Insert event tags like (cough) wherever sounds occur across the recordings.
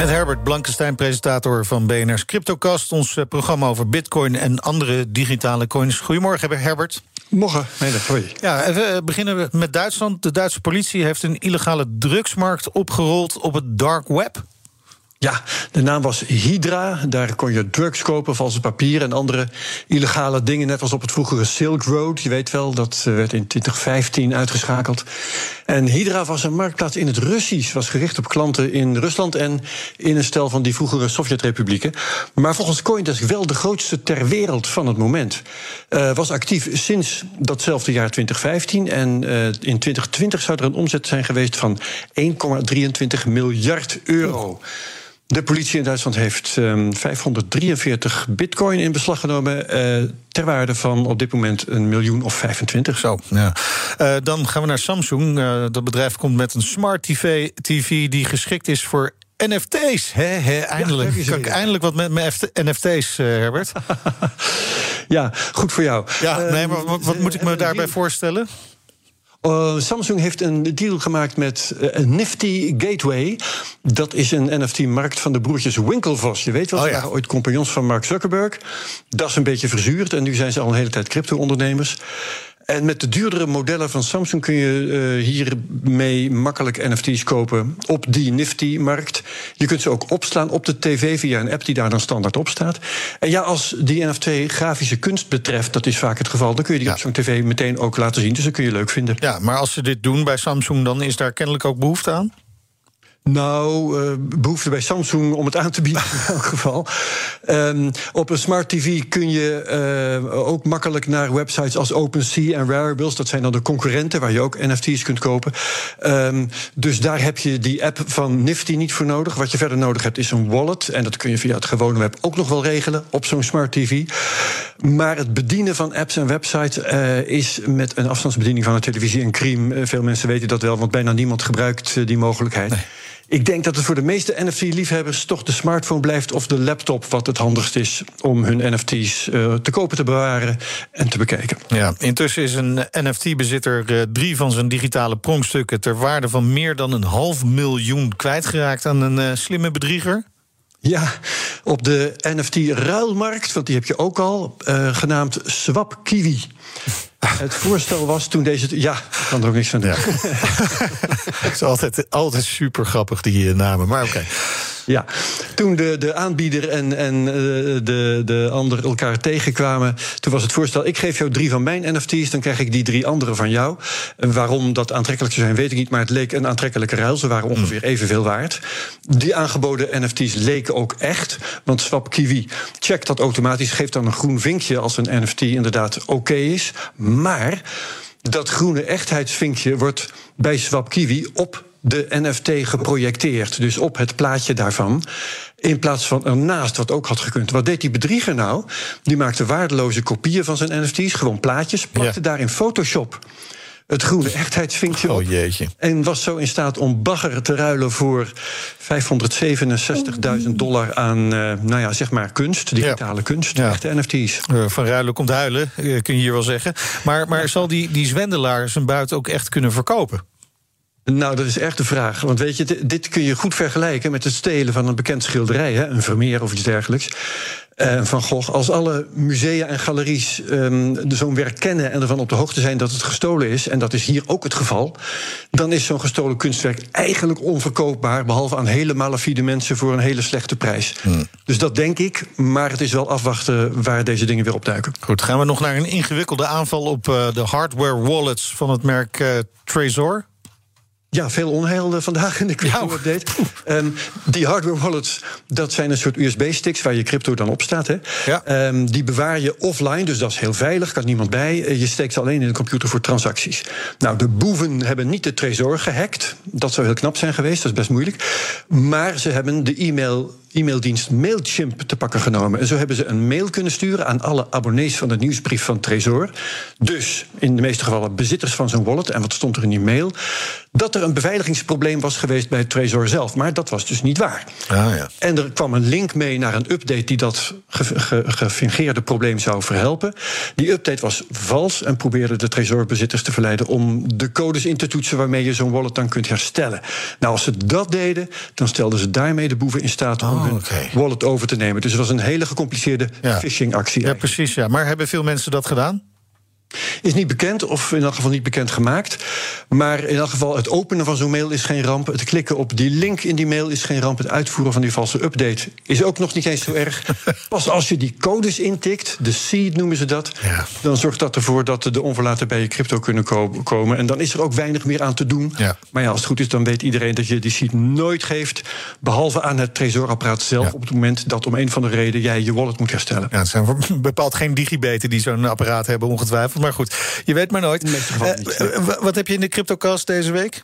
Met Herbert Blankenstein, presentator van BNR's CryptoCast. Ons eh, programma over bitcoin en andere digitale coins. Goedemorgen, Herbert. Morgen, dat hoi. Ja, even eh, beginnen we met Duitsland. De Duitse politie heeft een illegale drugsmarkt opgerold op het dark web. Ja, de naam was Hydra. Daar kon je drugs kopen, valse papier en andere illegale dingen. Net als op het vroegere Silk Road. Je weet wel, dat eh, werd in 2015 uitgeschakeld. En Hydra was een marktplaats in het Russisch. Was gericht op klanten in Rusland en in een stel van die vroegere Sovjet-republieken. Maar volgens Coindesk wel de grootste ter wereld van het moment. Uh, was actief sinds datzelfde jaar 2015. En uh, in 2020 zou er een omzet zijn geweest van 1,23 miljard euro. De politie in Duitsland heeft um, 543 bitcoin in beslag genomen. Uh, ter waarde van op dit moment een miljoen of 25. Zo, ja. Uh, dan gaan we naar Samsung. Uh, dat bedrijf komt met een smart TV, TV die geschikt is voor NFT's. He, he, eindelijk. Ja, kan ik eindelijk wat met mijn NFT's, Herbert? (laughs) ja, goed voor jou. Ja, nee, maar wat, wat moet ik me daarbij voorstellen? Uh, Samsung heeft een deal gemaakt met uh, Nifty Gateway. Dat is een NFT-markt van de broertjes Winklevoss. Je weet wel, ze oh, ja. waren ooit compagnons van Mark Zuckerberg. Dat is een beetje verzuurd en nu zijn ze al een hele tijd crypto-ondernemers. En met de duurdere modellen van Samsung kun je uh, hiermee makkelijk NFT's kopen op die Nifty-markt. Je kunt ze ook opslaan op de tv via een app die daar dan standaard op staat. En ja, als die NFT grafische kunst betreft, dat is vaak het geval, dan kun je die ja. op zo'n tv meteen ook laten zien. Dus dat kun je leuk vinden. Ja, maar als ze dit doen bij Samsung, dan is daar kennelijk ook behoefte aan? Nou, uh, behoefte bij Samsung om het aan te bieden in elk geval. Um, op een smart TV kun je uh, ook makkelijk naar websites als OpenSea en Wearables. Dat zijn dan de concurrenten waar je ook NFT's kunt kopen. Um, dus daar heb je die app van Nifty niet voor nodig. Wat je verder nodig hebt is een wallet. En dat kun je via het gewone web ook nog wel regelen op zo'n smart TV. Maar het bedienen van apps en websites uh, is met een afstandsbediening van een televisie een crime. veel mensen weten dat wel, want bijna niemand gebruikt die mogelijkheid. Ik denk dat het voor de meeste NFT-liefhebbers toch de smartphone blijft of de laptop wat het handigst is om hun NFT's uh, te kopen, te bewaren en te bekijken. Ja, intussen is een NFT-bezitter uh, drie van zijn digitale pronkstukken ter waarde van meer dan een half miljoen kwijtgeraakt aan een uh, slimme bedrieger. Ja, op de NFT-ruilmarkt, want die heb je ook al, uh, genaamd Swap Kiwi. Het voorstel was toen deze. Ja, ik kan er ook niks van. Ja. (laughs) Het is altijd, altijd super grappig, die namen, maar oké. Ja, toen de, de aanbieder en, en uh, de, de ander elkaar tegenkwamen, toen was het voorstel: ik geef jou drie van mijn NFT's, dan krijg ik die drie andere van jou. En waarom dat aantrekkelijk zou zijn, weet ik niet, maar het leek een aantrekkelijke ruil. Ze waren ongeveer evenveel waard. Die aangeboden NFT's leken ook echt, want Swap Kiwi checkt dat automatisch, geeft dan een groen vinkje als een NFT inderdaad oké okay is. Maar dat groene echtheidsvinkje wordt bij Swap Kiwi op de NFT geprojecteerd. Dus op het plaatje daarvan. In plaats van ernaast, wat ook had gekund. Wat deed die bedrieger nou? Die maakte waardeloze kopieën van zijn NFT's, gewoon plaatjes, plakte ja. daar in Photoshop het groene echtheidsvinkje oh, jeetje. En was zo in staat om bagger te ruilen voor 567.000 dollar aan, uh, nou ja, zeg maar kunst, digitale ja. kunst, ja. echte NFT's. Uh, van ruilen komt huilen, uh, kun je hier wel zeggen. Maar, maar zal die, die zwendelaar zijn buiten ook echt kunnen verkopen? Nou, dat is echt de vraag. Want weet je, dit kun je goed vergelijken met het stelen van een bekend schilderij, hè, een Vermeer of iets dergelijks. Uh, van Gogh. Als alle musea en galeries um, zo'n werk kennen en ervan op de hoogte zijn dat het gestolen is, en dat is hier ook het geval, dan is zo'n gestolen kunstwerk eigenlijk onverkoopbaar, behalve aan hele malafide mensen voor een hele slechte prijs. Hmm. Dus dat denk ik, maar het is wel afwachten waar deze dingen weer opduiken. Goed, gaan we nog naar een ingewikkelde aanval op uh, de hardware wallets van het merk uh, Trezor? Ja, veel onheil vandaag in de crypto-update. Um, die hardware wallets, dat zijn een soort USB-sticks waar je crypto dan op staat. Hè? Ja. Um, die bewaar je offline, dus dat is heel veilig, kan niemand bij. Je steekt ze alleen in de computer voor transacties. Nou, de boeven hebben niet de Trezor gehackt. Dat zou heel knap zijn geweest, dat is best moeilijk. Maar ze hebben de e-mail e-maildienst Mailchimp te pakken genomen. En zo hebben ze een mail kunnen sturen aan alle abonnees van de nieuwsbrief van Trezor. Dus in de meeste gevallen bezitters van zo'n wallet. En wat stond er in die mail? Dat er een beveiligingsprobleem was geweest bij Trezor zelf. Maar dat was dus niet waar. Ah, ja. En er kwam een link mee naar een update die dat gefingeerde probleem zou verhelpen. Die update was vals en probeerde de Trezorbezitters te verleiden om de codes in te toetsen waarmee je zo'n wallet dan kunt herstellen. Nou, als ze dat deden, dan stelden ze daarmee de boeven in staat om Oh, hun wallet over te nemen. Dus het was een hele gecompliceerde Ja. phishing-actie. ja, precies. Ja. Maar hebben veel mensen dat gedaan? Is niet bekend, of in elk geval niet bekend gemaakt. Maar in elk geval, het openen van zo'n mail is geen ramp. Het klikken op die link in die mail is geen ramp. Het uitvoeren van die valse update is ook nog niet eens zo erg. (laughs) Pas als je die codes intikt, de seed noemen ze dat... Ja. dan zorgt dat ervoor dat de onverlaten bij je crypto kunnen ko- komen. En dan is er ook weinig meer aan te doen. Ja. Maar ja, als het goed is, dan weet iedereen dat je die seed nooit geeft... behalve aan het trezorapparaat zelf... Ja. op het moment dat om een van de reden jij je wallet moet herstellen. Ja, het zijn (laughs) bepaald geen digibeten die zo'n apparaat hebben, ongetwijfeld. Maar goed, je weet maar nooit. Eh, eh, wa- wat heb je in de CryptoCast deze week?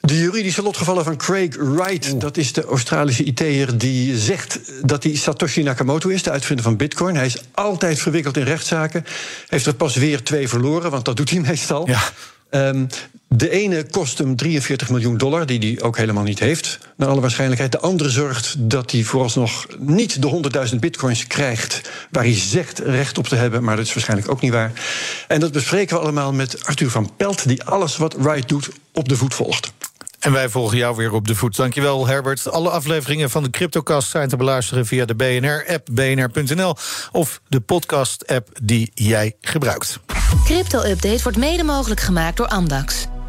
De juridische lotgevallen van Craig Wright, dat is de Australische IT'er die zegt dat hij Satoshi Nakamoto is, de uitvinder van Bitcoin. Hij is altijd verwikkeld in rechtszaken. Heeft er pas weer twee verloren, want dat doet hij meestal. Ja. Ehm, de ene kost hem 43 miljoen dollar, die hij ook helemaal niet heeft, naar alle waarschijnlijkheid. De andere zorgt dat hij vooralsnog niet de 100.000 bitcoins krijgt waar hij zegt recht op te hebben, maar dat is waarschijnlijk ook niet waar. En dat bespreken we allemaal met Arthur van Pelt, die alles wat Wright doet op de voet volgt. En wij volgen jou weer op de voet. Dankjewel, Herbert. Alle afleveringen van de CryptoCast zijn te beluisteren via de BNR-app, bnr.nl of de podcast-app die jij gebruikt. Crypto-update wordt mede mogelijk gemaakt door Amdax.